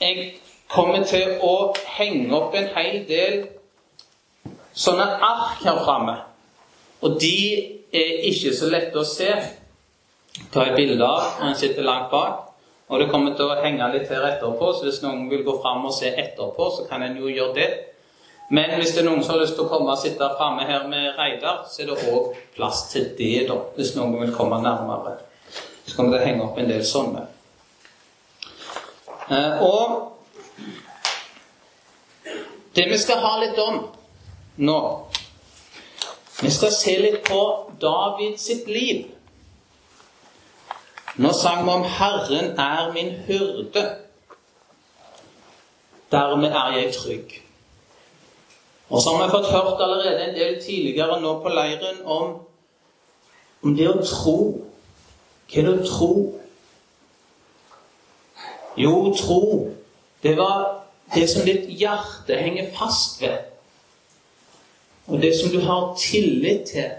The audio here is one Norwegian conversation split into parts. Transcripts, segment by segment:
jeg kommer til å henge opp en hel del sånne ark her framme. Og de er ikke så lette å se. Ta et bilde av når en sitter langt bak. Og det kommer til å henge litt her etterpå, så hvis noen vil gå fram og se etterpå, så kan en jo gjøre det. Men hvis det er noen som har lyst til å komme og sitte framme her med Reidar, så er det òg plass til det, da, hvis noen vil komme nærmere. Så kommer det til å henge opp en del sånne. Eh, og det vi skal ha litt om nå Vi skal se litt på David sitt liv. Nå sang vi om 'Herren er min hyrde'. Dermed er jeg trygg. Og så har vi fått hørt allerede en del tidligere nå på leiren om, om det å tro. Hva er det å tro? Jo, tro, det var det som ditt hjerte henger fast ved. Og det som du har tillit til,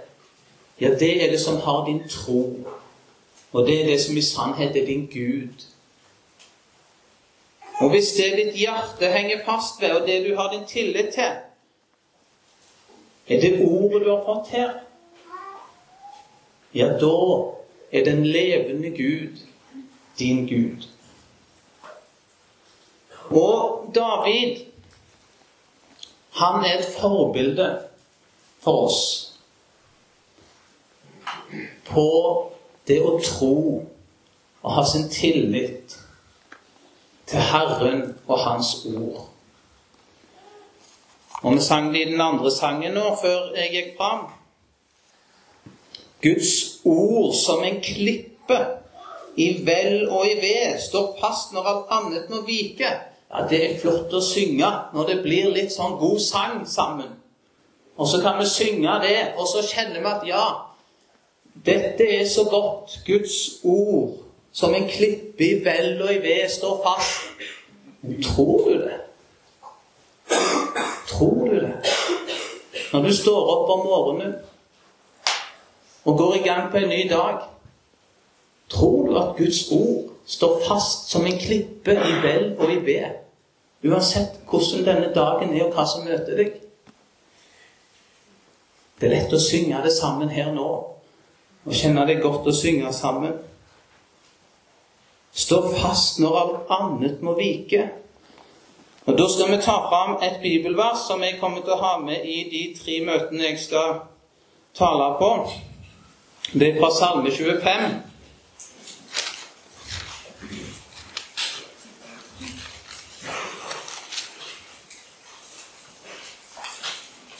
ja, det er det som har din tro. Og det er det som i sannhet er din Gud. Og hvis det ditt hjerte henger fast ved, og det du har din tillit til, er det ordet du har fått her, ja, da er den levende Gud din Gud. Og David, han er et forbilde for oss på det å tro og ha sin tillit til Herren og Hans ord. Og vi sang det i den andre sangen nå, før jeg gikk fram. Guds ord som en klippe i vel og i ved står fast når alt annet må vike. Ja, Det er flott å synge når det blir litt sånn god sang sammen. Og så kan vi synge det, og så kjenner vi at ja, dette er så godt. Guds ord som en klippe i vel og i ved står fast. Tror du det? Tror du det? Når du står opp om morgenen og går i gang på en ny dag, tror du at Guds ord står fast som en klippe i vel og i ved, uansett hvordan denne dagen er, og hva som møter deg? Det er lett å synge det sammen her nå, og kjenne det godt å synge sammen. Stå fast når alt annet må vike. Og Da skal vi ta fram et bibelvers som jeg kommer til å ha med i de tre møtene jeg skal tale på. Det er fra Salme 25.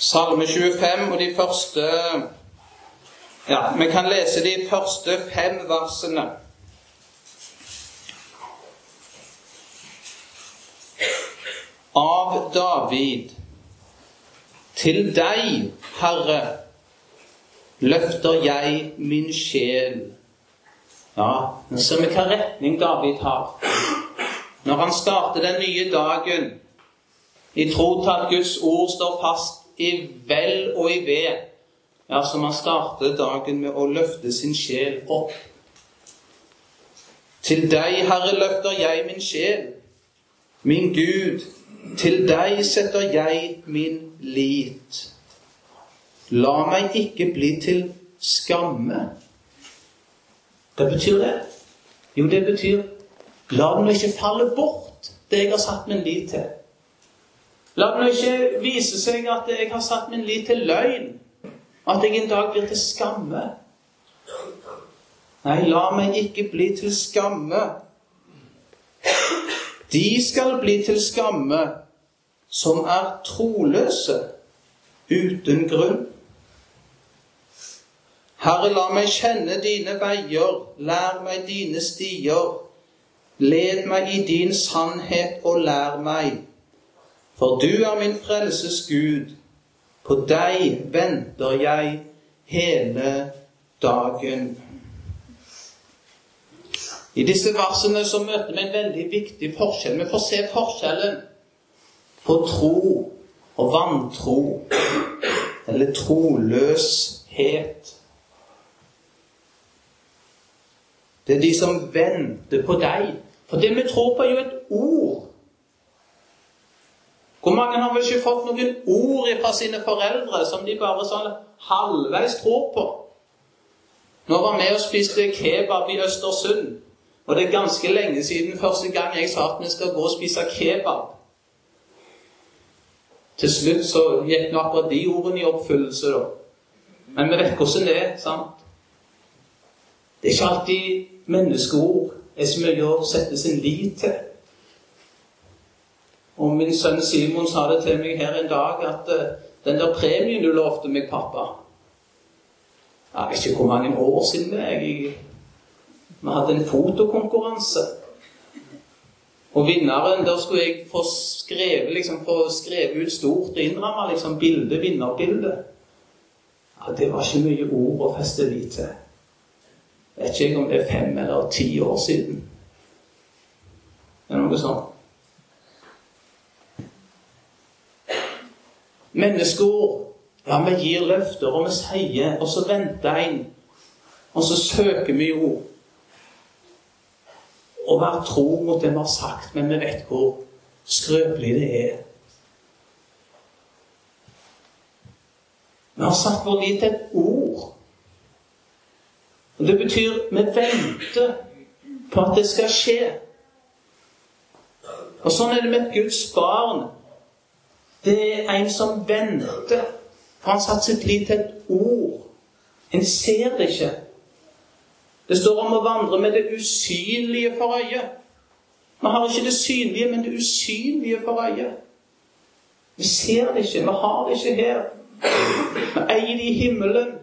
Salme 25 og de første Ja, vi kan lese de første fem versene. Av David. Til deg, Herre, løfter jeg min sjel. Ja, nå ser vi hva retning David har. Når han starter den nye dagen i tro til at Guds ord står fast i vel og i ved, ja, som han starter dagen med å løfte sin sjel opp. Til deg, Herre, løfter jeg min sjel. Min Gud, til deg setter jeg min lit. La meg ikke bli til skamme. Hva betyr det? Jo, det betyr la den ikke falle bort, det jeg har satt min lit til. La det nå ikke vise seg at jeg har satt min lit til løgn, at jeg en dag blir til skamme. Nei, la meg ikke bli til skamme. De skal bli til skamme som er troløse uten grunn. Herre, la meg kjenne dine veier, lær meg dine stier. Led meg i din sannhet og lær meg. For du er min frelses Gud. På deg venter jeg hele dagen. I disse versene så møter vi en veldig viktig forskjell. Vi får se forskjellen på tro og vantro, eller troløshet. Det er de som venter på deg. For det vi tror på, er jo et ord Hvor mange har vel ikke fått noen ord fra sine foreldre som de bare sånn halvveis tror på? Nå var vi og spiste kebab i Østersund. Og det er ganske lenge siden første gang jeg sa at vi skal gå og spise kebab. Til slutt så gikk nå akkurat de ordene i oppfyllelse, da. Men vi vet hvordan det er. sant? Det er ikke alltid menneskeord er så mye å sette sin lit til. Og min sønn Simon sa det til meg her en dag at uh, den der premien du lovte meg, pappa Jeg vet ikke hvor mange år siden det er. Vi hadde en fotokonkurranse. Og vinneren, der skulle jeg få skrevet, liksom, få ut stort og innramma liksom, bilde, vinnerbilde. Ja, det var ikke mye ord å feste lit til. Jeg vet ikke om det er fem eller ti år siden. Det er noe sånt. Menneskeord Ja, vi gir løfter, og vi sier, og så venter en. Og så søker vi jo å være tro mot det vi har sagt, men vi vet hvor skrøpelig det er. Vi har satt vår lit til et ord. Og Det betyr vi venter på at det skal skje. Og sånn er det med et Guds barn. Det er en som venter. For han satte sitt liv til et ord. En ser det ikke. Det står om å vandre med det usynlige for øyet. Vi har ikke det synlige, men det usynlige for øyet. Vi ser det ikke. Vi har det ikke her. Vi eier det i himmelen.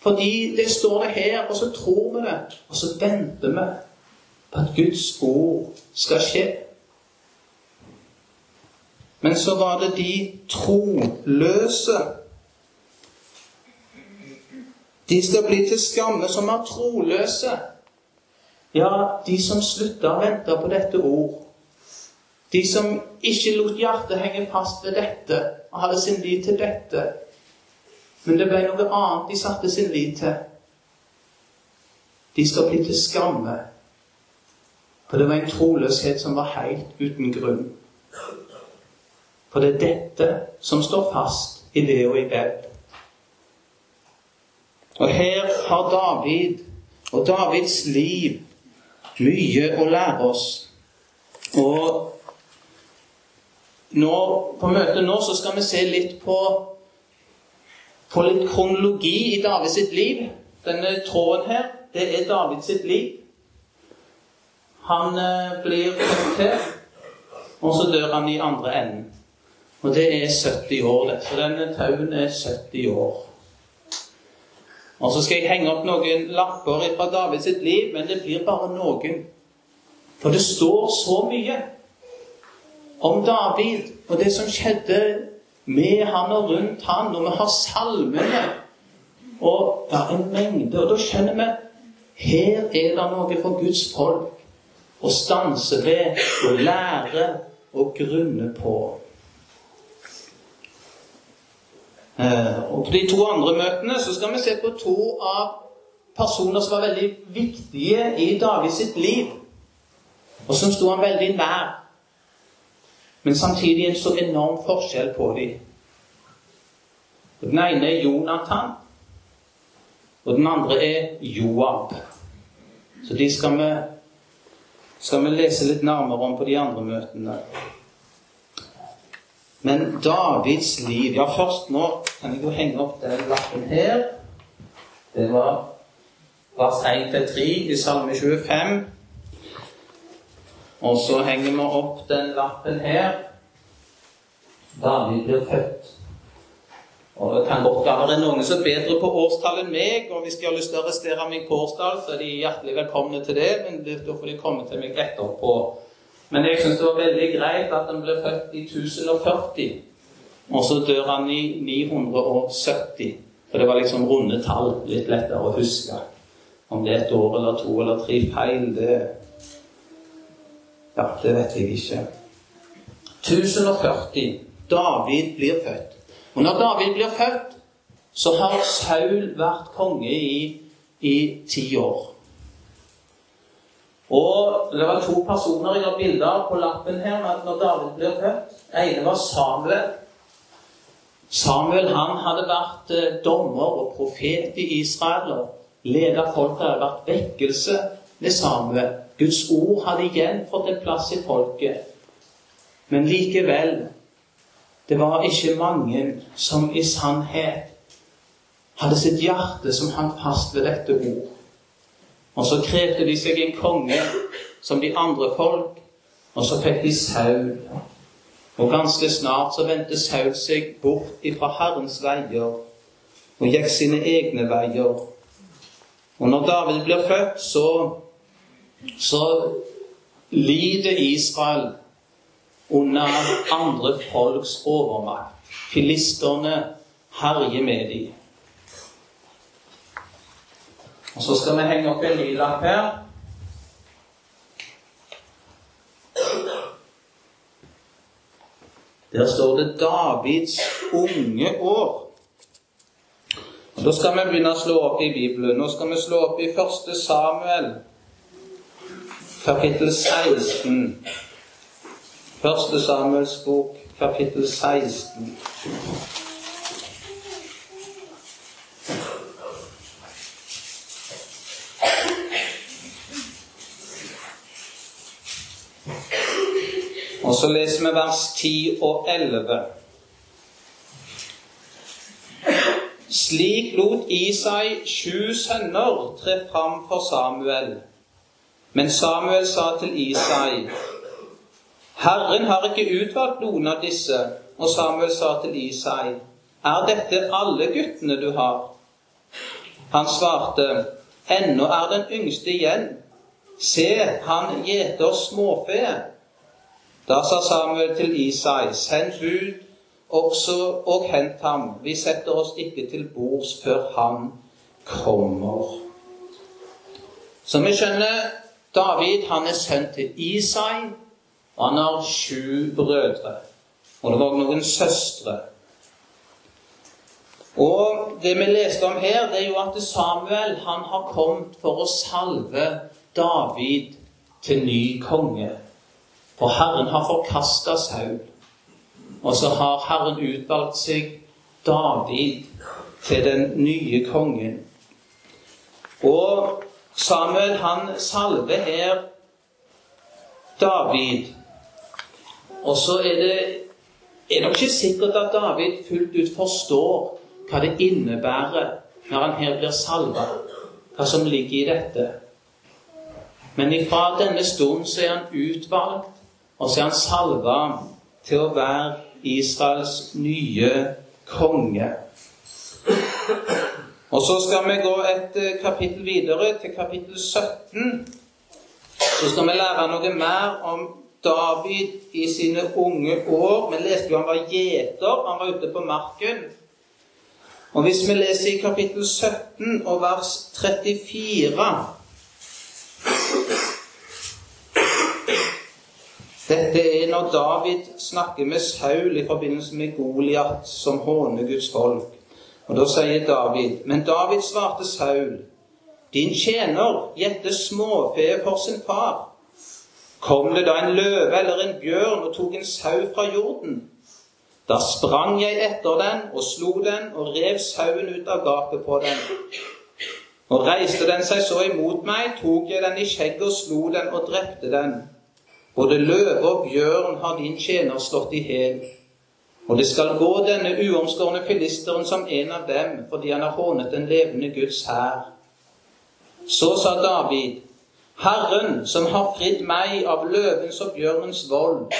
Fordi det står det her, og så tror vi det. Og så venter vi på at Guds ord skal skje. Men så var det de troløse. De skal bli til skamme som er troløse. Ja, de som slutta å vente på dette ord. De som ikke lot hjertet henge fast ved dette og hadde sin lit til dette. Men det ble noe annet de satte sin lit til. De skal bli til skamme. For det var en troløshet som var helt uten grunn. For det er dette som står fast i det og i Beb. Og her har David og Davids liv mye å lære oss. Og nå, på møtet nå så skal vi se litt på, på litt kronologi i Davids liv. Denne tråden her, det er Davids liv. Han eh, blir her, og så dør han i andre enden. Og det er 70 år, det. Så denne tauen er 70 år. Og så skal jeg henge opp noen lapper fra Davids liv, men det blir bare noen. For det står så mye om David og det som skjedde med han og rundt han, og vi har salmene og ja, en mengde. Og da skjønner vi her er det noe for Guds folk å stanse ved og lære og grunne på. Eh, og På de to andre møtene så skal vi se på to av personer som var veldig viktige i Davids sitt liv, og som sto han veldig nær. Men samtidig en så enorm forskjell på dem. Den ene er Jonathan, og den andre er Joab. Så de skal vi, skal vi lese litt nærmere om på de andre møtene. Men Davids liv Ja, først nå kan jeg jo henge opp den lappen her. Det var vers 1-3 i Salme 25. Og så henger vi opp den lappen her. David blir født. Og Det kan godt være noen som er bedre på årstall enn meg. og Hvis de har lyst til å arrestere meg på årstall, så er de hjertelig velkomne til det. Men da får de komme til meg etterpå. Men jeg syns det var veldig greit at han ble født i 1040. Og så dør han i 970. For det var liksom runde tall. Litt lettere å huske. Om det er et år eller to eller tre feil, det Ja, det vet jeg ikke. 1040. David blir født. Og når David blir født, så har Saul vært konge i, i ti år. Og det var to personer jeg har bilder av på lappen her når David blir født. Den ene var Samuel. Samuel han hadde vært eh, dommer og profet i Israel og ledet folket. Det hadde vært vekkelse med Samuel. Guds ord hadde igjen fått en plass i folket. Men likevel det var ikke mange som i sannhet hadde sitt hjerte som hang fast ved dette ord. Og så krevde de seg en konge som de andre folk, og så fikk de Saul. Og ganske snart så vendte Saul seg bort ifra Herrens veier og gikk sine egne veier. Og når David blir født, så, så lider Israel under andre folks overmakt. Filisterne herjer med dem. Og så skal vi henge opp en ny lapp her. Der står det 'Davids unge år'. Og Da skal vi begynne å slå opp i Bibelen. Nå skal vi slå opp i 1. Samuel, kapittel 16. 1. Samuels bok, kapittel 16. Og så leser vi vers 10 og 11. Slik lot Isai sju sønner tre fram for Samuel. Men Samuel sa til Isai, Herren har ikke utvalgt noen av disse. Og Samuel sa til Isai, Er dette alle guttene du har? Han svarte, Ennå er den yngste igjen. Se, han gjeter småfe. Da sa Samuel til Isai, send bud også og hent ham. Vi setter oss ikke til bords før han kommer. Så vi skjønner David han er sønn til Isai, og han har sju brødre. Og det var noen søstre. Og det vi leste om her, det er jo at Samuel han har kommet for å salve David til ny konge. For Herren har forkasta Saul, og så har Herren utvalgt seg David til den nye kongen. Og Samuel, han salver her David. Og så er det er nok ikke sikkert at David fullt ut forstår hva det innebærer når han her blir salva, hva som ligger i dette. Men ifra denne stund så er han utvalgt og så er han salva til å være Israels nye konge. Og så skal vi gå et eh, kapittel videre, til kapittel 17. Så skal vi lære noe mer om David i sine unge år. Vi leste jo han var gjeter. Han var ute på marken. Og hvis vi leser i kapittel 17 og vers 34 Dette er når David snakker med Saul i forbindelse med Goliat, som håner Guds folk. Og Da sier David Men David svarte Saul, din tjener gjette småfe for sin far. Kom det da en løve eller en bjørn og tok en sau fra jorden? Da sprang jeg etter den og slo den og rev sauen ut av gapet på den. Og reiste den seg så imot meg, tok jeg den i skjegget og slo den og drepte den. Både løve og bjørn har din tjener slått i hæl. Og det skal gå denne uomskårne filisteren som en av dem, fordi han har hånet den levende Guds hær. Så sa David, Herren som har fridd meg av løvens og bjørnens vold,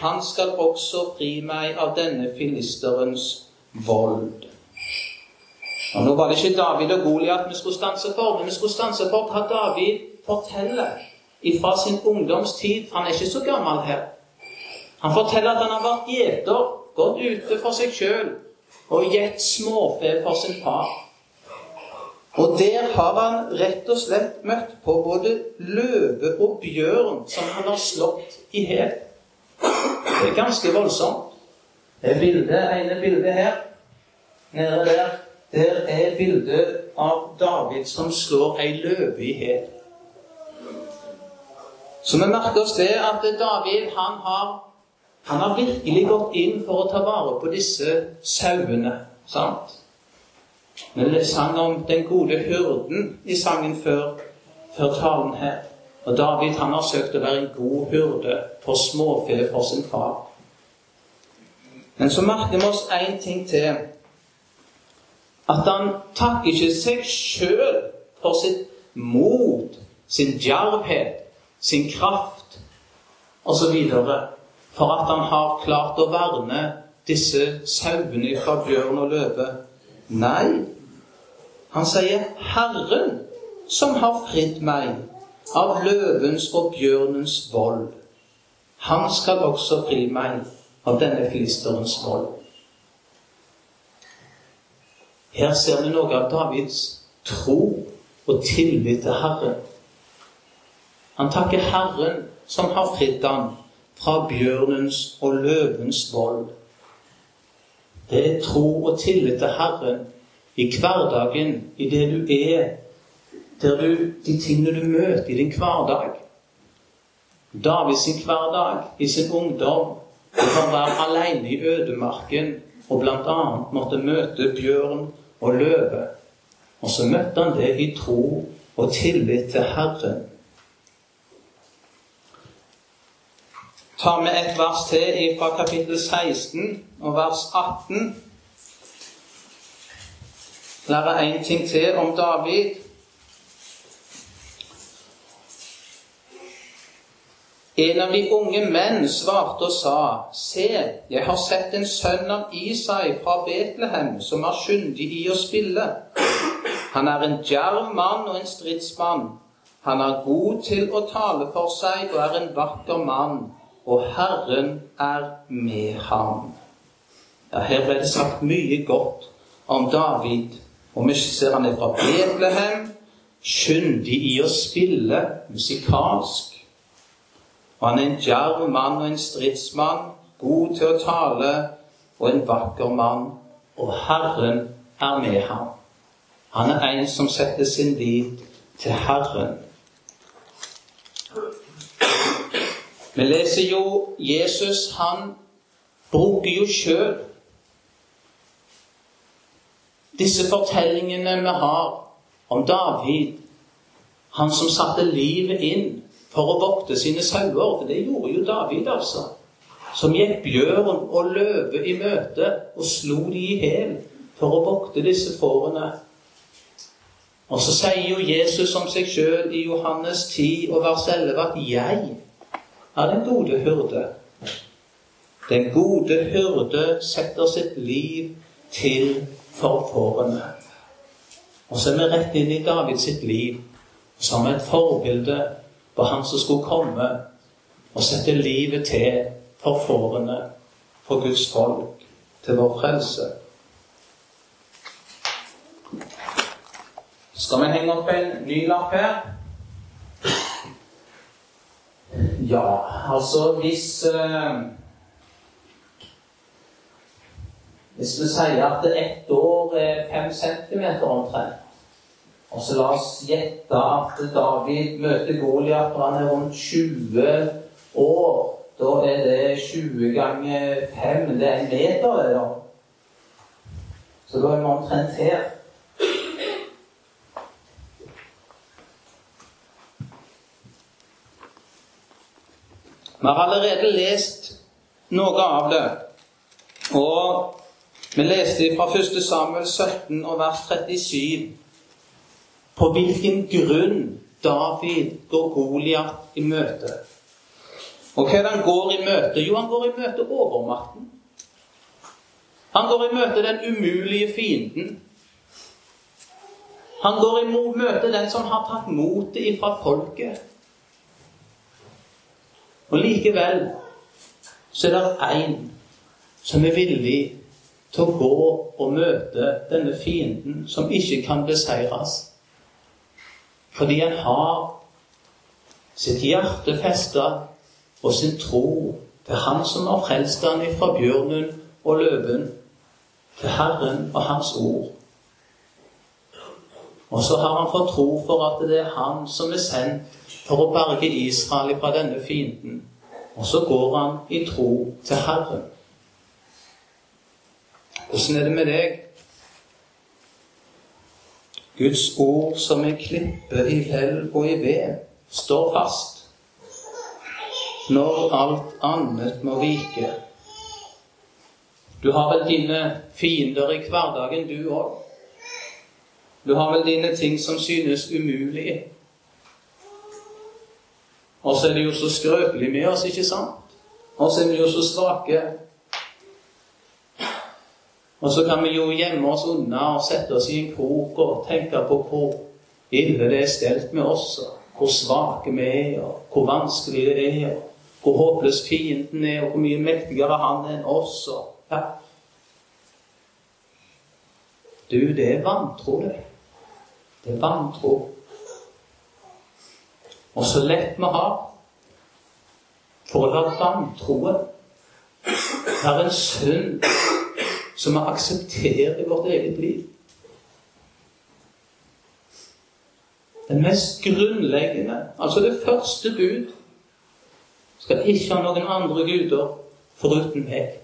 han skal også fri meg av denne filisterens vold. Og Nå var det ikke David og Goliat vi skulle stanse for, men vi skulle stanse for hva David forteller fra sin ungdomstid, han er ikke så gammel her. Han forteller at han har vært gjeter, gått ute for seg sjøl og gitt småfe for sin far. Og der har han rett og slett møtt på både løve og bjørn som han har slått i hæl. Det er ganske voldsomt. Det bildet, ene bildet her nede der. Der er bildet av David som slår ei løve i hæl. Så vi merker oss det at David han har, han har virkelig gått inn for å ta vare på disse sauene. sant? Vi sang om den gode hurden i sangen før, før talen her. Og David han har søkt å være en god hurde for småfe for sin far. Men så merker vi oss én ting til. At han takker ikke seg sjøl for sitt mot, sin djervhet, sin kraft osv. For at han har klart å verne disse sauene fra bjørn og løve. Nei, han sier 'Herren som har fridd meg' av løvens og bjørnens vold. Han skal også fri meg av denne filisterens vold. Her ser vi noe av Davids tro og tillit til Herren. Han takker Herren som har fridd ham fra bjørnens og løvens vold. Det er tro og tillit til Herren i hverdagen, i det du er, der du, de tingene du møter i din hverdag. David sin hverdag i sin ungdom det kan være alene i ødemarken og bl.a. måtte møte bjørn og løve. Og så møtte han det i tro og tillit til Herren. Ta med et vers til fra kapittel 16 og vers 18. Lære én ting til om David. En av de unge menn svarte og sa, Se, jeg har sett en sønn av Isai fra Betlehem, som er skyndig i å spille. Han er en djerv mann og en stridsmann. Han er god til å tale for seg og er en vakker mann, og Herren er med ham. Ja, her ble det sagt mye godt om David, og vi ser han er fra Betlehem, skyndig i å spille musikalsk. Og han er en djerv mann og en stridsmann, god til å tale og en vakker mann. Og Herren er med ham. Han er en som setter sin lit til Herren. Vi leser jo Jesus, han bruker jo sjøl disse fortellingene vi har om David, han som satte livet inn for å vokte sine sauer. For det gjorde jo David, altså. Som gikk bjørn og løve i møte og slo de i hæl for å vokte disse fårene. Og så sier jo Jesus om seg sjøl i Johannes 10 og vers 11 at 'jeg er den gode hyrde'. Den gode hyrde setter sitt liv til for fårene. Og så er vi rett inn i David sitt liv som et forbilde på Han som skulle komme og sette livet til for fårene, for Guds folk, til vår frelse. Skal vi henge opp en ny lapp her? Ja, altså hvis eh, Hvis vi sier at ett år er fem centimeter omtrent og så la oss gjette at David møter Goliat når han er rundt 20 år. Da er det 20 ganger 5. Det er en meter, det, da. Så da er vi omtrent her. Vi har allerede lest noe av det. Og vi leste fra 1. Samuel 17 og vers 37 på hvilken grunn David går Goliat i møte. Og hva er det han går i møte? Jo, han går i møte overmakten. Han går i møte den umulige fienden. Han går i møte den som har tatt motet ifra folket. Og likevel så er det én som er villig til å gå og møte denne fienden som ikke kan beseires. Fordi han har sitt hjerte festa og sin tro til Han som har frelst han fra bjørnen og løven, til Herren og Hans ord. Og så har han fått tro for at det er Han som er sendt for å berge Israel fra denne fienden. Og så går han i tro til Herren. Åssen er det med deg? Guds ord som en klippe i hell og i ved står fast når alt annet må vike. Du har vel dine fiender i hverdagen, du òg. Du har vel dine ting som synes umulige. Og så er det jo så skrøpelig med oss, ikke sant? Og så er vi jo så svake. Og så kan vi jo gjemme oss unna og sette oss i en krok og tenke på hvor ille det er stelt med oss, og hvor svake vi er, og hvor vanskelig det er, og hvor håpløs fienden er, og hvor mye mektigere han er enn oss. Og, ja. Du, det er vantro, det. Det er vantro. Og så lett vi har for å la troen, være en synd som vi aksepterer i vårt eget liv. Den mest grunnleggende, altså det første bud, skal ikke ha noen andre guder foruten meg.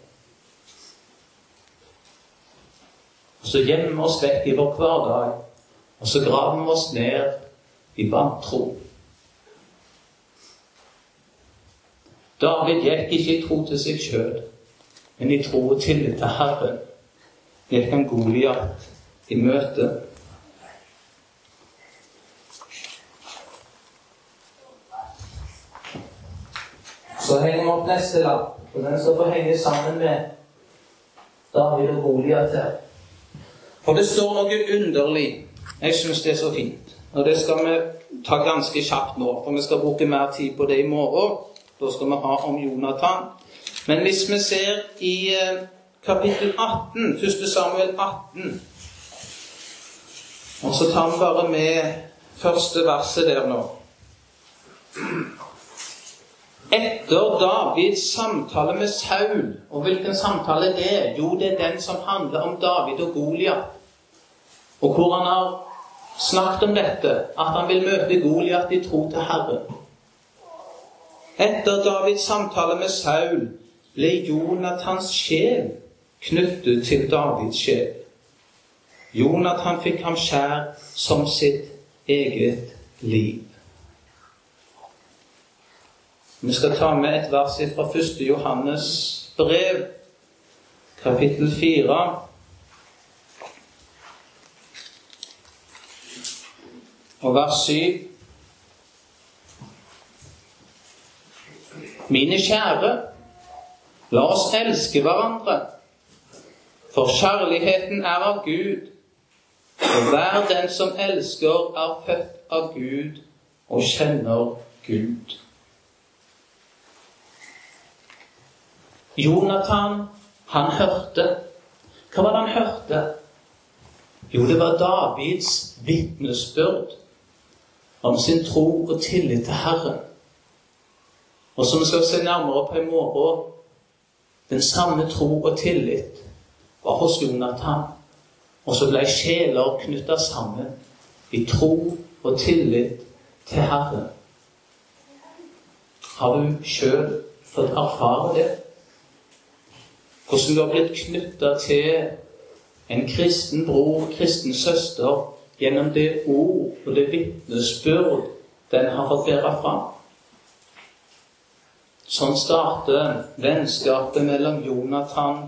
Og så gjemmer vi oss vekk i vår hverdag, og så graver vi oss ned i vantro. David gikk ikke i tro til seg sjøl men i tro og tillit til Herren gikk han Goliat i møte. Så henger vi opp neste lapp, og den skal få henge sammen med David og Goliat her. For det står noe underlig. Jeg syns det er så fint. Og det skal vi ta ganske kjapt nå, for vi skal bruke mer tid på det i morgen. Da skal vi ha om Jonathan. Men hvis vi ser i eh, kapittel 18, 1. Samuel 18 Og så tar vi bare med første verset der nå. Etter Davids samtale med Saul Og hvilken samtale det er? Jo, det er den som handler om David og Goliat. Og hvor han har snakket om dette, at han vil møte Goliat i tro til Herren. Etter Davids samtale med Saul ble Jonathans sjel knyttet til Davids sjel. Jonathan fikk ham skjær som sitt eget liv. Vi skal ta med et vers fra 1. Johannes brev, kapittel 4. Og vers 7. Mine kjære, La oss elske hverandre, for kjærligheten er av Gud. Og hver den som elsker, er født av Gud og kjenner Gud. Jonathan, han hørte. Hva var det han hørte? Jo, det var Davids vitnesbyrd om sin tro og tillit til Herren. Og som vi skal se nærmere på i morgen, den samme tro og tillit var hos Jonathan. Og så ble sjeler knytta sammen i tro og tillit til Herren. Har du sjøl fått erfare det? Hvordan du har blitt knytta til en kristen bror, kristen søster, gjennom det ord og det vitnesbyrd den har fått bære fram. Sånn starter vennskapet mellom Jonathan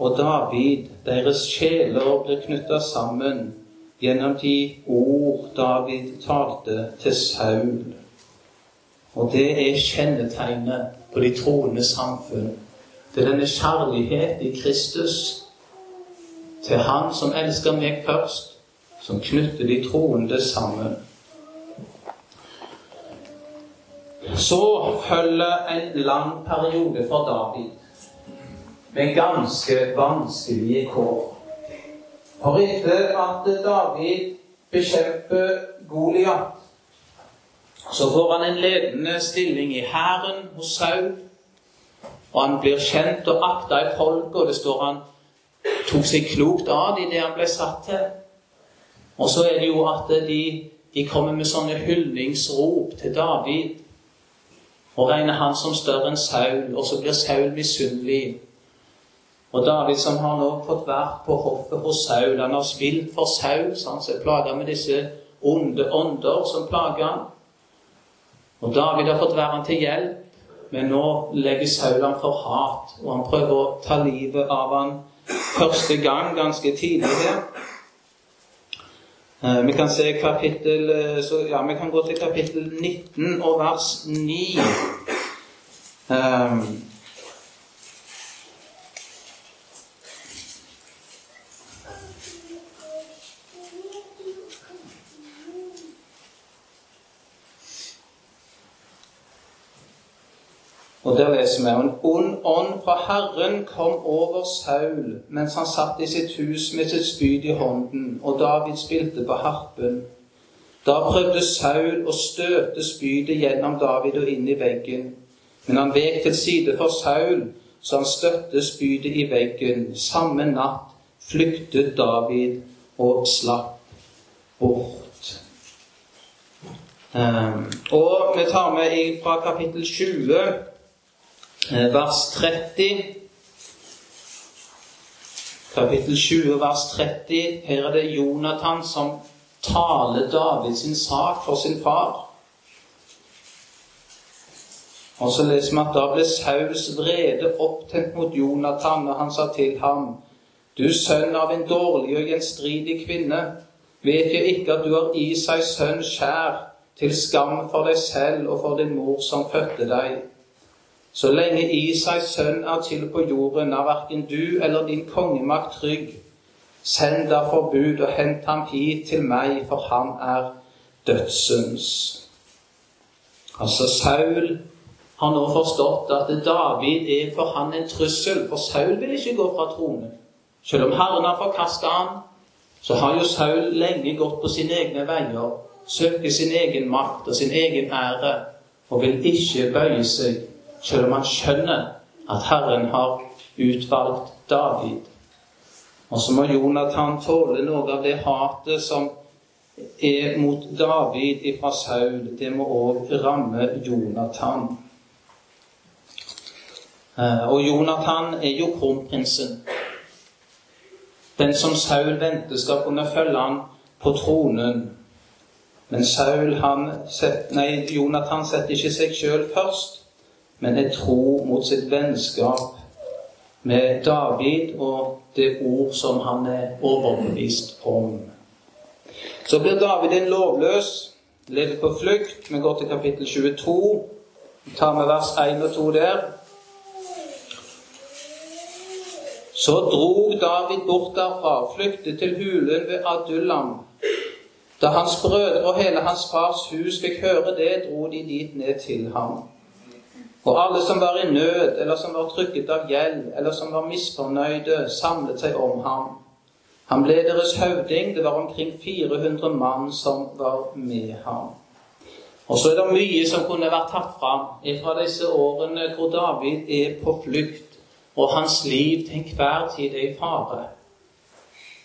og David. Deres sjeler blir knytta sammen gjennom de ord David talte til Saul. Og det er kjennetegnet på de troende samfunn. Det er denne kjærlighet i Kristus til Han som elsker meg først, som knytter de troende sammen. Så følger en lang periode for David med ganske vanskelige kår. For etter at David bekjemper Goliat, så får han en ledende stilling i hæren hos Saul. Og han blir kjent og akta i folket, og det står han tok seg klokt av i det han ble satt til. Og så er det jo at de de kommer med sånne hyldningsrop til David og regner han som større enn Saul, og så blir Saul misunnelig. Og David, som har nå fått vært på hoffet hos Saul, han har spilt for Saul, så han er plaga med disse onde ånder som plager han. Og David har fått være han til hjelp, men nå legger Saul han for hat, og han prøver å ta livet av han første gang ganske tidlig her. Eh, vi kan se kapittel eh, så, ja, vi kan gå til kapittel 19 og vers 9. Um, Og der leser vi en ond ånd fra Herren kom over Saul mens han satt i sitt hus med sitt spyd i hånden, og David spilte på harpen. Da prøvde Saul å støte spydet gjennom David og inn i veggen. Men han vek til side for Saul, så han støtte spydet i veggen. Samme natt flyktet David og slapp bort. Um, og vi tar med fra kapittel 20 Eh, vers 30. Kapittel 20, vers 30. Her er det Jonathan som taler Davids sak for sin far. Og så leser vi at da ble Sauls vrede opptent mot Jonathan, og han sa til ham, Du sønn av en dårlig og gjenstridig kvinne, vet jeg ikke at du har i seg sønn skjær, til skam for deg selv og for din mor som fødte deg. Så lenge Isais sønn er til på jorden, er verken du eller din kongemakt trygg. Send derfor bud og hent ham hit til meg, for han er dødsens. Altså, Saul har nå forstått at David er for han en trussel, for Saul vil ikke gå fra tronen. Selv om Herren har forkasta ham, så har jo Saul lenge gått på sine egne veier, søker sin egen makt og sin egen ære, og vil ikke bøye seg selv om han skjønner at Herren har utvalgt David. Og så må Jonathan tåle noe av det hatet som er mot David fra Saul. Det må òg ramme Jonathan. Eh, og Jonathan er jo kronprinsen. Den som Saul venter skal kunne følge han på tronen. Men Saul, han, nei, Jonathan setter ikke seg sjøl først men er tro mot sitt vennskap med David og det ord som han er overbevist om. Så blir David en lovløs, lever på flukt. Vi går til kapittel 22. Vi tar med vers 1 og 2 der. Så drog David bort derfra, flyktet til hulen ved Adullam. Da hans brødre og hele hans fars hus fikk høre det, dro de dit ned til ham. Og alle som var i nød, eller som var trykket av gjeld, eller som var misfornøyde, samlet seg om ham. Han ble deres høvding. Det var omkring 400 mann som var med ham. Og så er det mye som kunne vært tatt fram fra disse årene hvor David er på flukt, og hans liv til enhver tid er i fare.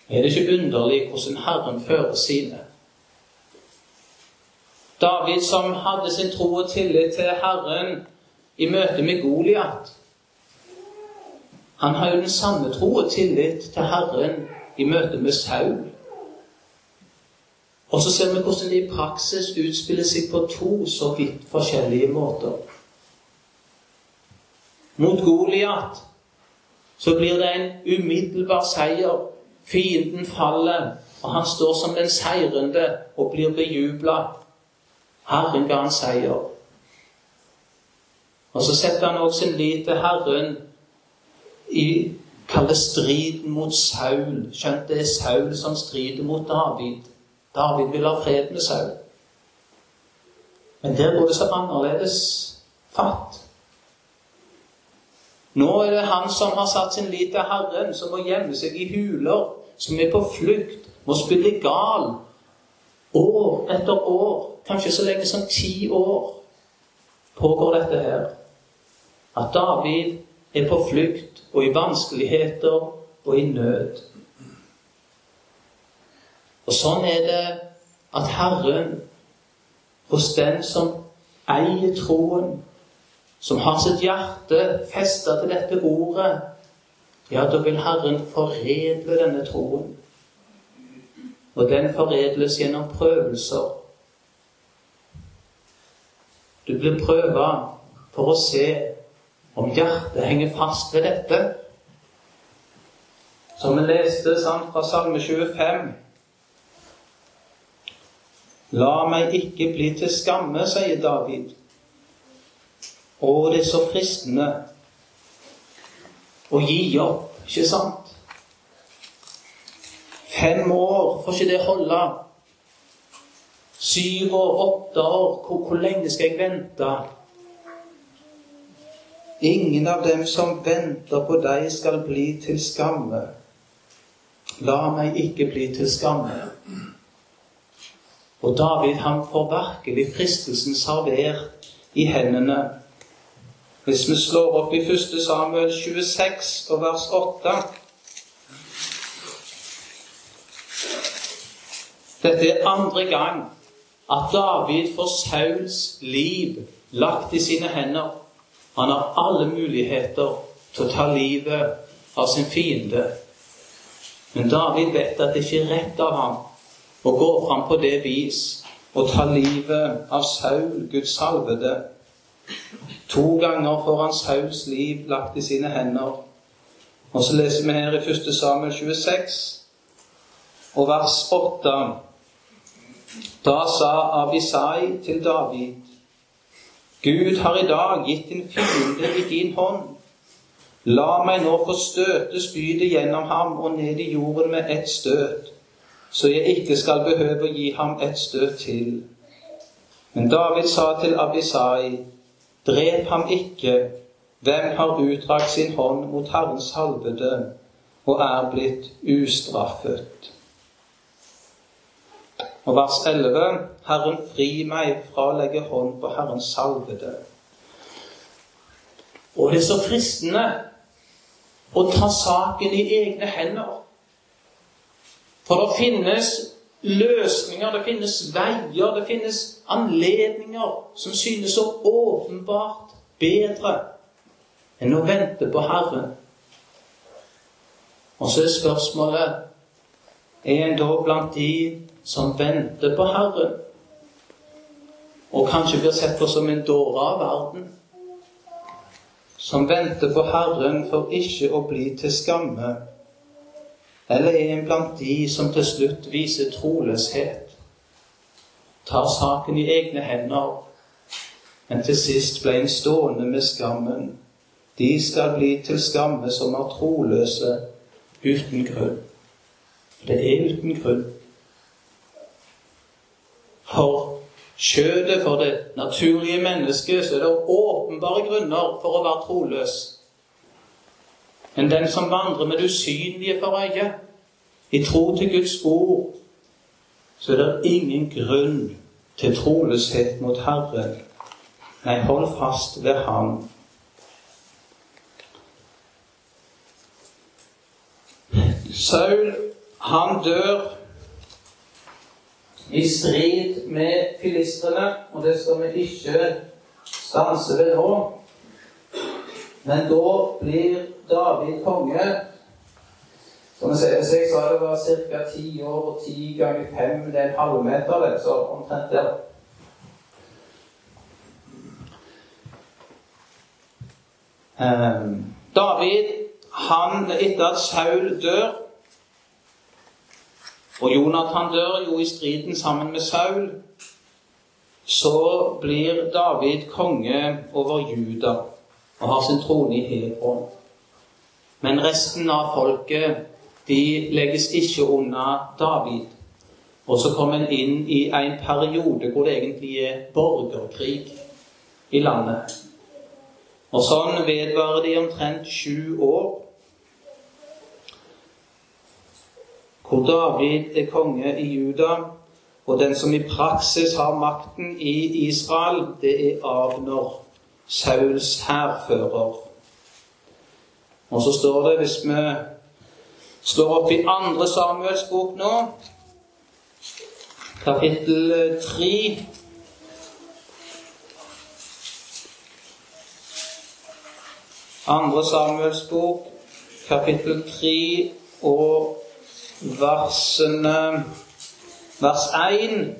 Er det ikke underlig hvordan Herren fører sine? David som hadde sin tro og tillit til Herren, i møte med Goliat. Han har jo den samme tro og tillit til Herren i møte med Saul. Og så ser vi hvordan det i praksis utspiller seg på to så vidt forskjellige måter. Mot Goliat så blir det en umiddelbar seier. Fienden faller, og han står som den seirende og blir bejubla. Herren ga han seier. Og så setter han også sin lit til Herren i kaller striden mot Saul. Skjønt det er Saul som strider mot David. David vil ha fred med Saul. Men der går det så annerledes fatt. Nå er det han som har satt sin lit til Herren, som må gjemme seg i huler, som er på flukt, må spille gal. År etter år, kanskje så lenge som ti år, pågår dette her at David er på flukt og i vanskeligheter og i nød. Og sånn er det at Herren hos den som eier troen, som har sitt hjerte festa til dette ordet, ja, da vil Herren foredle denne troen. Og den foredles gjennom prøvelser. Du blir prøva for å se om hjertet henger fast ved dette. Som vi leste sant, fra Salme 25. La meg ikke bli til skamme, sier David. Å, det er så fristende å gi opp, ikke sant? Fem år, får ikke det holde? Syv år, åtte år, hvor, hvor lenge skal jeg vente? Ingen av dem som venter på deg, skal bli til skamme. La meg ikke bli til skamme. Og David han får virkelig fristelsen servert i hendene. Hvis vi slår opp i 1. Samuel 26 og vers 8 Dette er andre gang at David får Sauls liv lagt i sine hender. Han har alle muligheter til å ta livet av sin fiende. Men David vet at det ikke er rett av ham å gå fram på det vis og ta livet av Saul, Guds salvede. To ganger får han Sauls liv lagt i sine hender. Og så leser vi her i 1. Samuel 26 og vers 8. Da sa Abisai til David Gud har i dag gitt din fiende i din hånd. La meg nå få støte spydet gjennom ham og ned i jorden med ett støt, så jeg ikke skal behøve å gi ham et støt til. Men David sa til Abisai, drep ham ikke, hvem har utdratt sin hånd mot Herrens halvede og er blitt ustraffet. Og vers 11.: Herren fri meg fra å legge hånd på Herrens salvede. Og det er så fristende å ta saken i egne hender. For det finnes løsninger, det finnes veier, det finnes anledninger som synes så åpenbart bedre enn å vente på Herren. Og så er spørsmålet er en da blant de som venter på Herren, og kanskje blir sett på som en dåre av verden, som venter på Herren for ikke å bli til skamme, eller er en blant de som til slutt viser troløshet, tar saken i egne hender, men til sist ble en stående med skammen. De skal bli til skamme som er troløse uten grunn. For Det er uten grunn for skjødet, for det naturlige mennesket, så er det åpenbare grunner for å være troløs. Men den som vandrer med det usynlige for øyet, i tro til Guds ord, så er det ingen grunn til troløshet mot Herren. Nei, hold fast ved Han. Saul, han dør i strid med filistrene, og det skal vi ikke stanse ved nå. Men da blir David konge. Som jeg, jeg sa det var ca. ti år og ti ganger fem, det er en halvmeter, det, så omtrent der. Um, David, han, etter at Saul dør og Jonathan dør jo i striden sammen med Saul. Så blir David konge over Juda og har sin trone i Hebron. Men resten av folket de legges ikke unna David. Og så kommer en inn i en periode hvor det egentlig er borgerkrig i landet. Og sånn vedvarer de omtrent sju år. Hvor David er konge i Juda, og den som i praksis har makten i Israel, det er Abner, Sauls hærfører. Og så står det, hvis vi slår opp i andre Samuels bok nå kapittel 3 Andre Samuels bok, kapittel 3 og versene Vers 1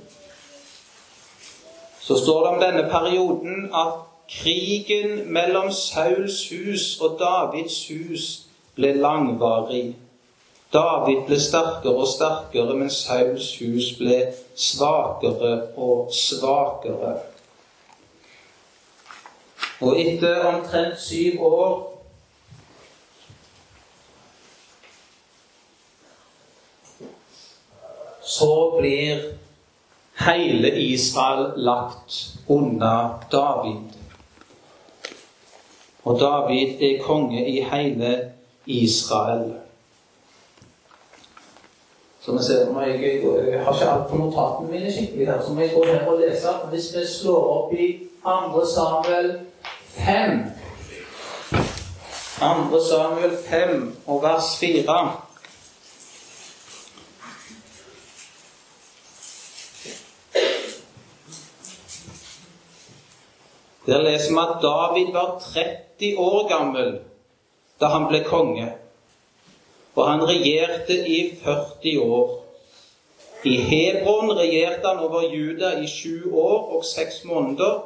så står det om denne perioden at krigen mellom Sauls hus og Davids hus ble langvarig. David ble sterkere og sterkere, men Sauls hus ble svakere og svakere. Og etter omtrent syv år så blir hele Israel lagt unna David. Og David er konge i hele Israel. Så vi ser, jeg, jeg, jeg har ikke alt på notatene mine skikkelig her, så må jeg gå her og lese. Hvis vi slår opp i 2. Samuel 5 2. Samuel 5 og vers 4 Der leser vi at David var 30 år gammel da han ble konge. Og han regjerte i 40 år. I Hebron regjerte han over Juda i sju år og seks måneder.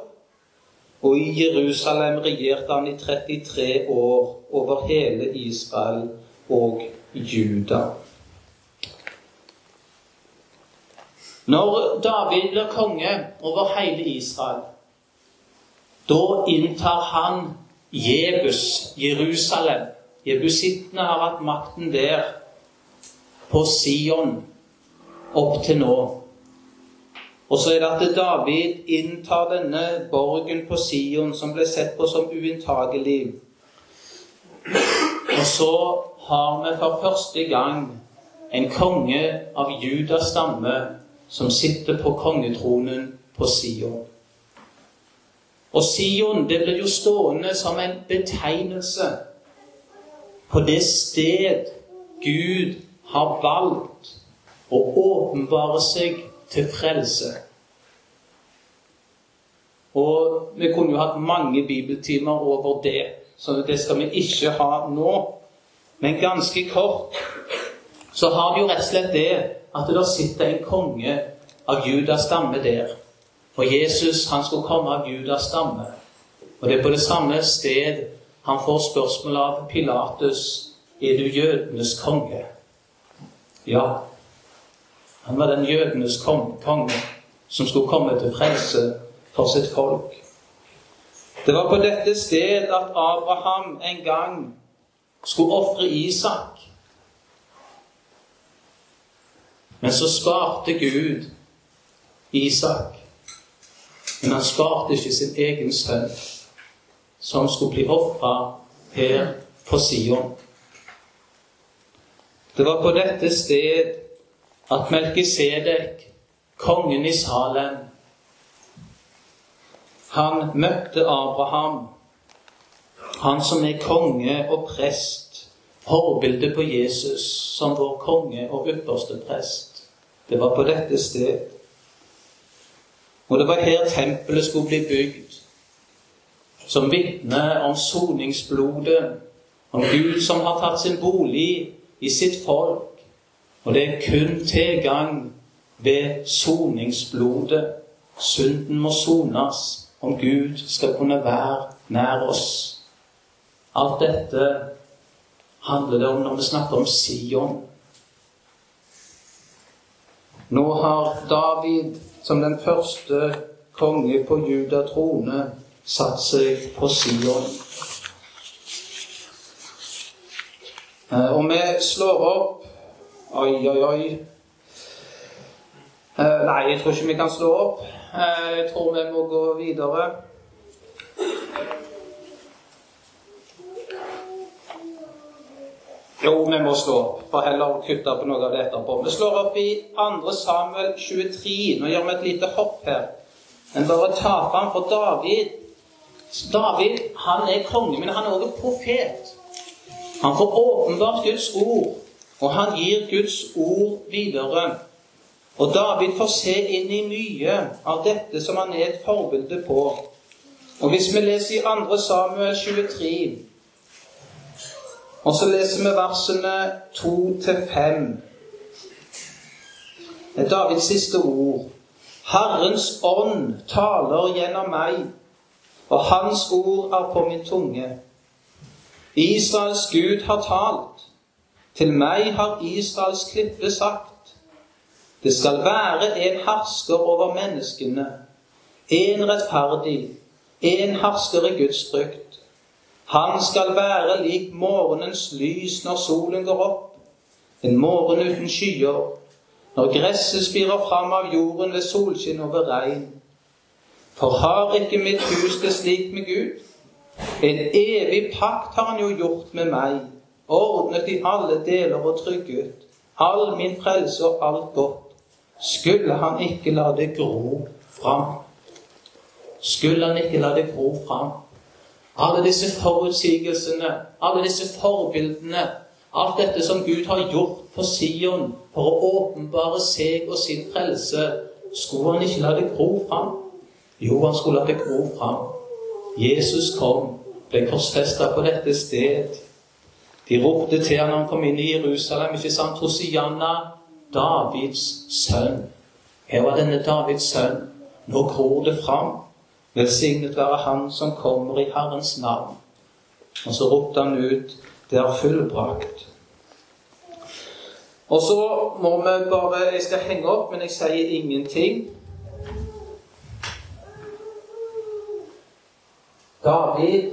Og i Jerusalem regjerte han i 33 år over hele Israel og Juda. Når David blir konge over hele Israel da inntar han Jebus, Jerusalem. Jebusittene har hatt makten der, på Sion, opp til nå. Og så er det at David inntar denne borgen på Sion, som ble sett på som uinntagelig. Og så har vi for første gang en konge av Judas stamme som sitter på kongetronen på Sion. Og Sion det blir jo stående som en betegnelse på det sted Gud har valgt å åpenbare seg til frelse. Og vi kunne jo hatt mange bibeltimer over det, så det skal vi ikke ha nå. Men ganske kort så har vi jo rett og slett det at det sitter en konge av Judas stamme der. For Jesus han skulle komme av Judas stamme. Og det er på det samme sted han får spørsmål av Pilatus er du jødenes konge. Ja, han var den jødenes konge som skulle komme til frelse for sitt folk. Det var på dette sted at Abraham en gang skulle ofre Isak. Men så sparte Gud Isak. Men han sparte ikke sin egen sønn, som skulle bli ofra her på Sion. Det var på dette sted at Melkisedek, kongen i Salem, han møtte Abraham, han som er konge og prest, forbildet på Jesus som vår konge og ypperste prest. Det var på dette sted og det var her tempelet skulle bli bygd, som vitne om soningsblodet, om Gud som har tatt sin bolig i sitt folk. Og det er kun tilgang ved soningsblodet. Synden må sones om Gud skal kunne være nær oss. Alt dette handler det om når vi snakker om Sion. Nå har David som den første konge på Juda trone satt seg på Sion. Eh, og vi slår opp Oi, oi, oi. Eh, nei, jeg tror ikke vi kan slå opp. Eh, jeg tror vi må gå videre. Jo, vi må slå opp, for heller å kutte på noe av det etterpå. Vi slår opp i 2. Samuel 23. Nå gjør vi et lite hopp her. Men bare ta fram for David. David han er konge, men han er også profet. Han får åpenbart Guds ord, og han gir Guds ord videre. Og David får se inn i mye av dette som han er et forbilde på. Og hvis vi leser i 2. Samuel 23, og så leser vi versene 2-5 Det er Davids siste ord. Herrens ånd taler gjennom meg, og hans ord er på min tunge. Israels Gud har talt. Til meg har Israels klippe sagt. Det skal være en hersker over menneskene, en rettferdig, en hersker i Guds frykt. Han skal være lik morgenens lys når solen går opp, en morgen uten skyer, når gresset spirer fram av jorden ved solskinn og ved regn. For har ikke mitt hus det slik med Gud? En evig pakt har han jo gjort med meg, ordnet i alle deler og trygget, all min frelse og alt godt. Skulle han ikke la det gro fram? Skulle han ikke la det gro fram? Alle disse forutsigelsene, alle disse forbildene, alt dette som Gud har gjort på Sion for å åpenbare seg og sin frelse, skulle han ikke la det gro fram? Jo, han skulle la det gro fram. Jesus kom, ble korsfesta på dette sted. De ropte til han når han kom inn i Jerusalem, ikke sant? Hosianna, Davids sønn. Her var denne Davids sønn. Nå gror det fram. Velsignet være Han som kommer i Herrens navn. Og så ropte han ut, det er fullbrakt. Og så må vi bare Jeg skal henge opp, men jeg sier ingenting. David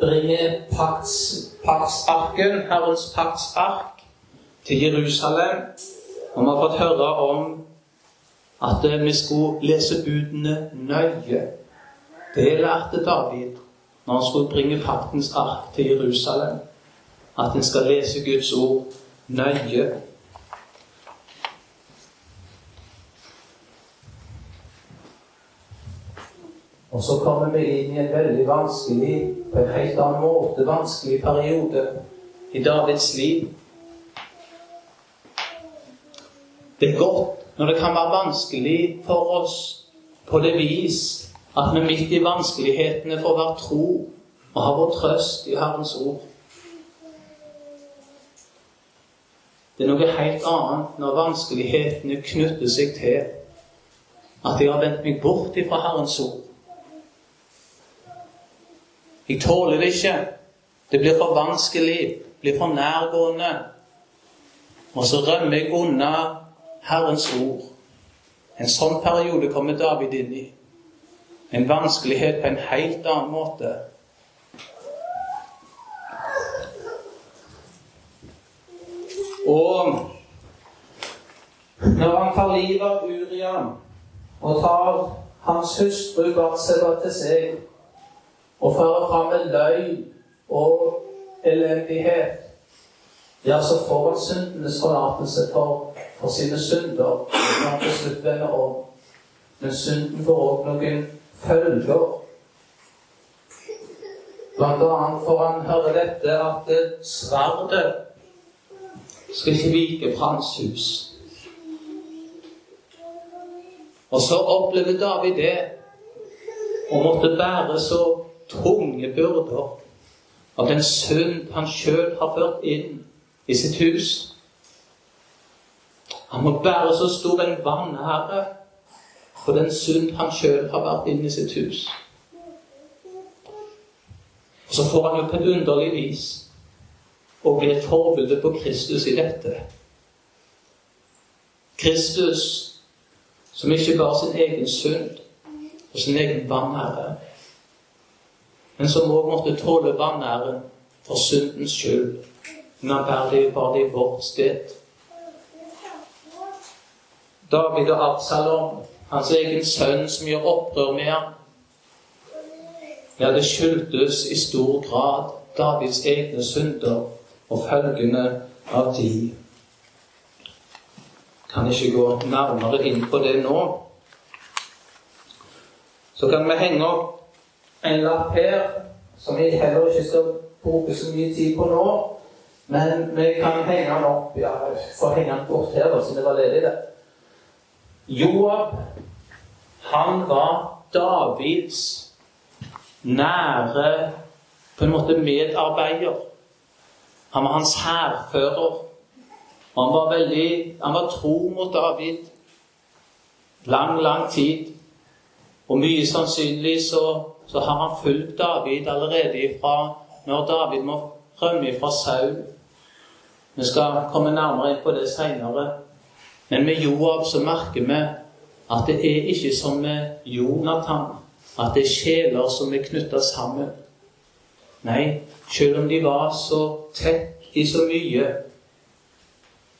bringer paktsarken, Herrens paktsark, til Jerusalem. Og vi har fått høre om at vi skulle lese budene nøye. Det lærte David når han skulle bringe paktens ark til Jerusalem. At en skal lese Guds ord nøye. Og så kommer vi inn i en veldig vanskelig, på en helt annen måte, vanskelig periode i Davids liv. Det er godt når det kan være vanskelig for oss på det vis at vi midt i vanskelighetene får være tro og ha vår trøst i Herrens ord. Det er noe helt annet når vanskelighetene knytter seg til at jeg har vendt meg bort fra Herrens ord. Jeg tåler det ikke. Det blir for vanskelig, blir for nærgående. Og så rømmer jeg unna Herrens ord. En sånn periode kommer David inn i. En vanskelighet på en helt annen måte. Og når han tar livet av Urian og tar hans hustru Batseba til seg og fører fram en løgn og elendighet, ja, så får han syndenes forlatelse for, for sine synder når han til slutt vender om. Men synden får òg noen følger. Blant annet får han høre dette at sverdet skal ikke vike fra hans hus. Og så opplever David det, og måtte bære så tunge byrder av den synd han sjøl har ført inn i sitt hus. Han må bære så stor en vanære for den synd han sjøl har vært inne i sitt hus. Og så får han jo på et underlig vis å bli et forbilde på Kristus i dette. Kristus som ikke bare sin egen synd og sin egen vanære men som òg måtte tåle vanæren for syndens skyld. Men han bærer det, bare det i vårt sted. David og Absalom, hans egen sønn, som gjør opprør med ham, ja, det skyldtes i stor grad Davids egne synder og følgene av de. Kan ikke gå nærmere inn på det nå. Så kan vi henge opp en lapp her som vi heller ikke skal bruke så mye tid på nå. Men vi kan henge den opp. Ja, få henge den bort her, da, siden det var ledig der. Joab, han var Davids nære på en måte medarbeider. Han var hans hærfører. Han var veldig Han var tro mot David lang, lang tid. Og mye sannsynlig så, så har han fulgt David allerede ifra når David må rømme fra Saul. Vi skal komme nærmere inn på det seinere. Men med Joab så merker vi at det er ikke som med Jonathan, at det er sjeler som er knytta sammen. Nei, selv om de var så tett i så mye,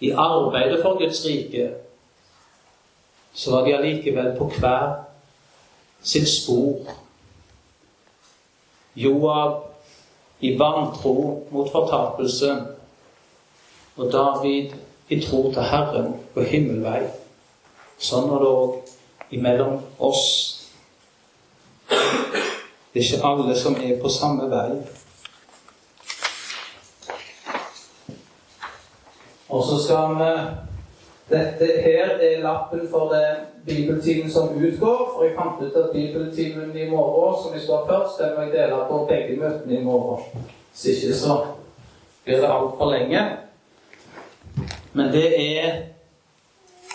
i arbeidet for Guds rike, så var de allikevel på hver sitt spor. Joab i vantro mot fortapelse, og David i tro til Herren på himmelvei. Sånn er det òg imellom oss. Det er ikke alle som er på samme vei. Og så skal vi Dette her er lappen for det bibeltimen som utgår. For jeg fant ut at bibeltimen i morgen, som vi står først, den må jeg dele på begge møtene i morgen. Hvis ikke så blir det altfor lenge. Men det er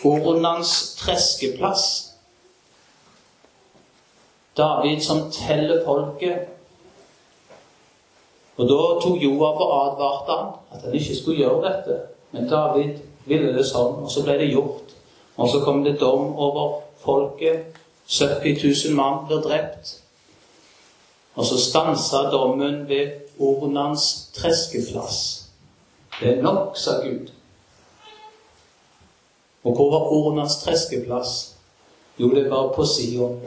Ornans treskeplass. David som teller folket. Og Da tok Joab og advarte han at han ikke skulle gjøre dette. Men David ville det sånn, og så ble det gjort. Og så kom det dom over folket. 70 000 mann ble drept. Og så stansa dommen ved Ornans treskeplass. Det er nok, sa Gud. Og hvor var Ornans treskeplass? Jo, det var på Sion.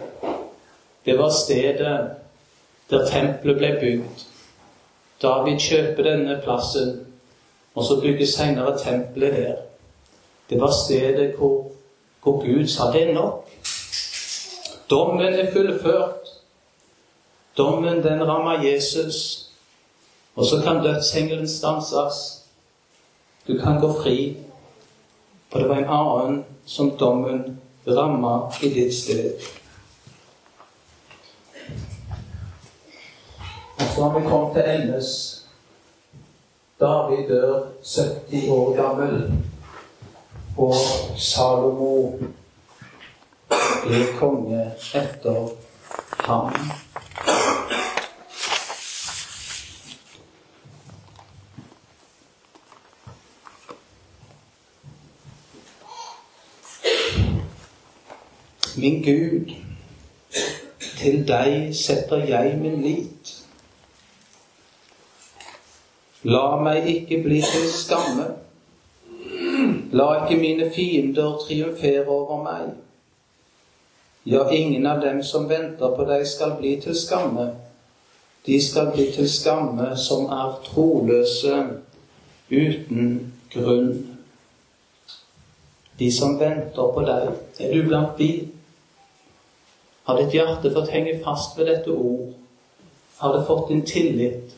Det var stedet der tempelet ble bygd. David kjøper denne plassen, og så bygger senere tempelet der. Det var stedet hvor, hvor Gud sa det er nok. Dommen er fullført. Dommen, den rammer Jesus. Og så kan dødsengelen stanses. Du kan gå fri. For det var en annen som dommen ramma i ditt sted. Og så har vi kommet til endes. David dør 70 år gammel, og Salomo blir konge etter ham. Min Gud, til deg setter jeg min lit. La meg ikke bli til skamme. La ikke mine fiender triumfere over meg. Ja, ingen av dem som venter på deg, skal bli til skamme. De skal bli til skamme som er troløse uten grunn. De som venter på deg, er du blant de? Har ditt hjerte fått henge fast ved dette ord? Har det fått din tillit,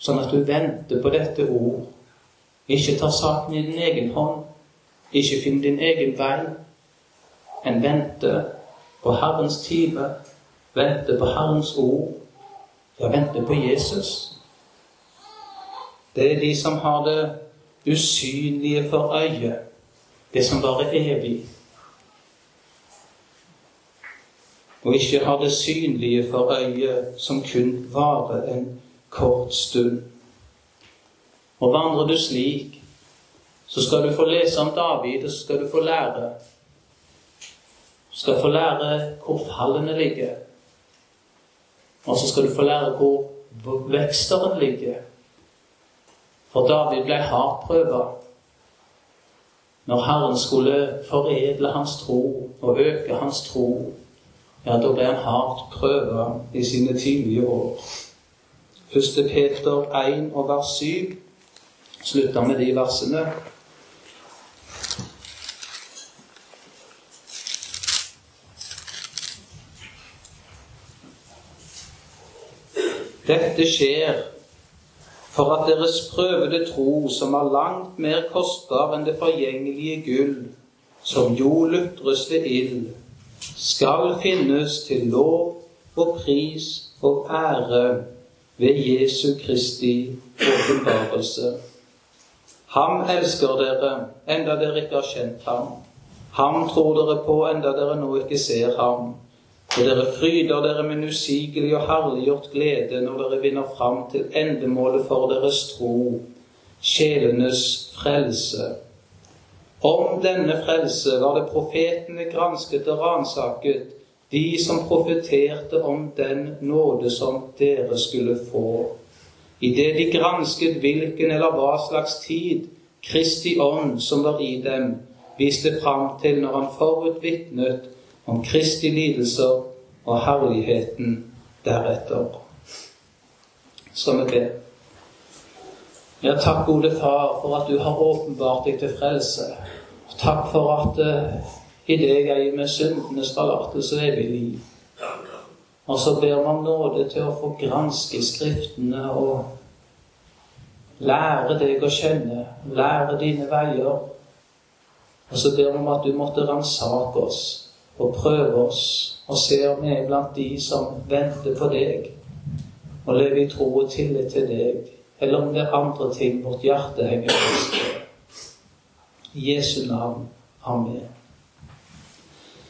sånn at du venter på dette ord? Ikke tar saken i din egen hånd, ikke finner din egen vei, En venter på Herrens time, venter på Herrens ord, ja, venter på Jesus. Det er de som har det usynlige for øyet, det som bare er evig og ikke har det synlige for øyet, som kun varer en kort stund. Og vandrer du slik, så skal du få lese om David, og så skal du få lære. Du skal få lære hvor fallene ligger. Og så skal du få lære hvor veksteren ligger. For David ble hardt prøva når Herren skulle foredle hans tro og øke hans tro ja, da ble han hardt prøva i sine tidlige år. Første Peter 1 og vers 7 slutter med de versene. Dette skjer for at deres prøvede tro, som er langt mer kostbar enn det forgjengelige gull, som jo lutres ved ild, skal finnes til lov og pris og ære ved Jesu Kristi åpenbarelse. Ham elsker dere, enda dere ikke har kjent ham. Ham tror dere på, enda dere nå ikke ser ham. Og dere fryder dere med usigelig og herliggjort glede når dere vinner fram til endemålet for deres tro, sjelenes frelse. Om denne frelse var det profetene gransket og ransaket, de som profeterte om den nåde som dere skulle få. Idet de gransket hvilken eller hva slags tid Kristi ånd som var i dem, viste fram til når han forutvitnet om Kristi lidelser og herligheten deretter. Så vi ber. Ja, takk, gode Far, for at du har åpenbart deg til frelse. Takk for at uh, i deg er jeg med syndenes forlatelse evig liv. Og så ber om nåde til å få granske Skriftene og lære deg å kjenne, lære dine veier. Og så ber vi om at du måtte ransake oss og prøve oss og se om vi er blant de som venter på deg og lever i tro og tillit til deg, eller om det er andre ting vårt hjerte henger fast i. Jesu navn. Amen.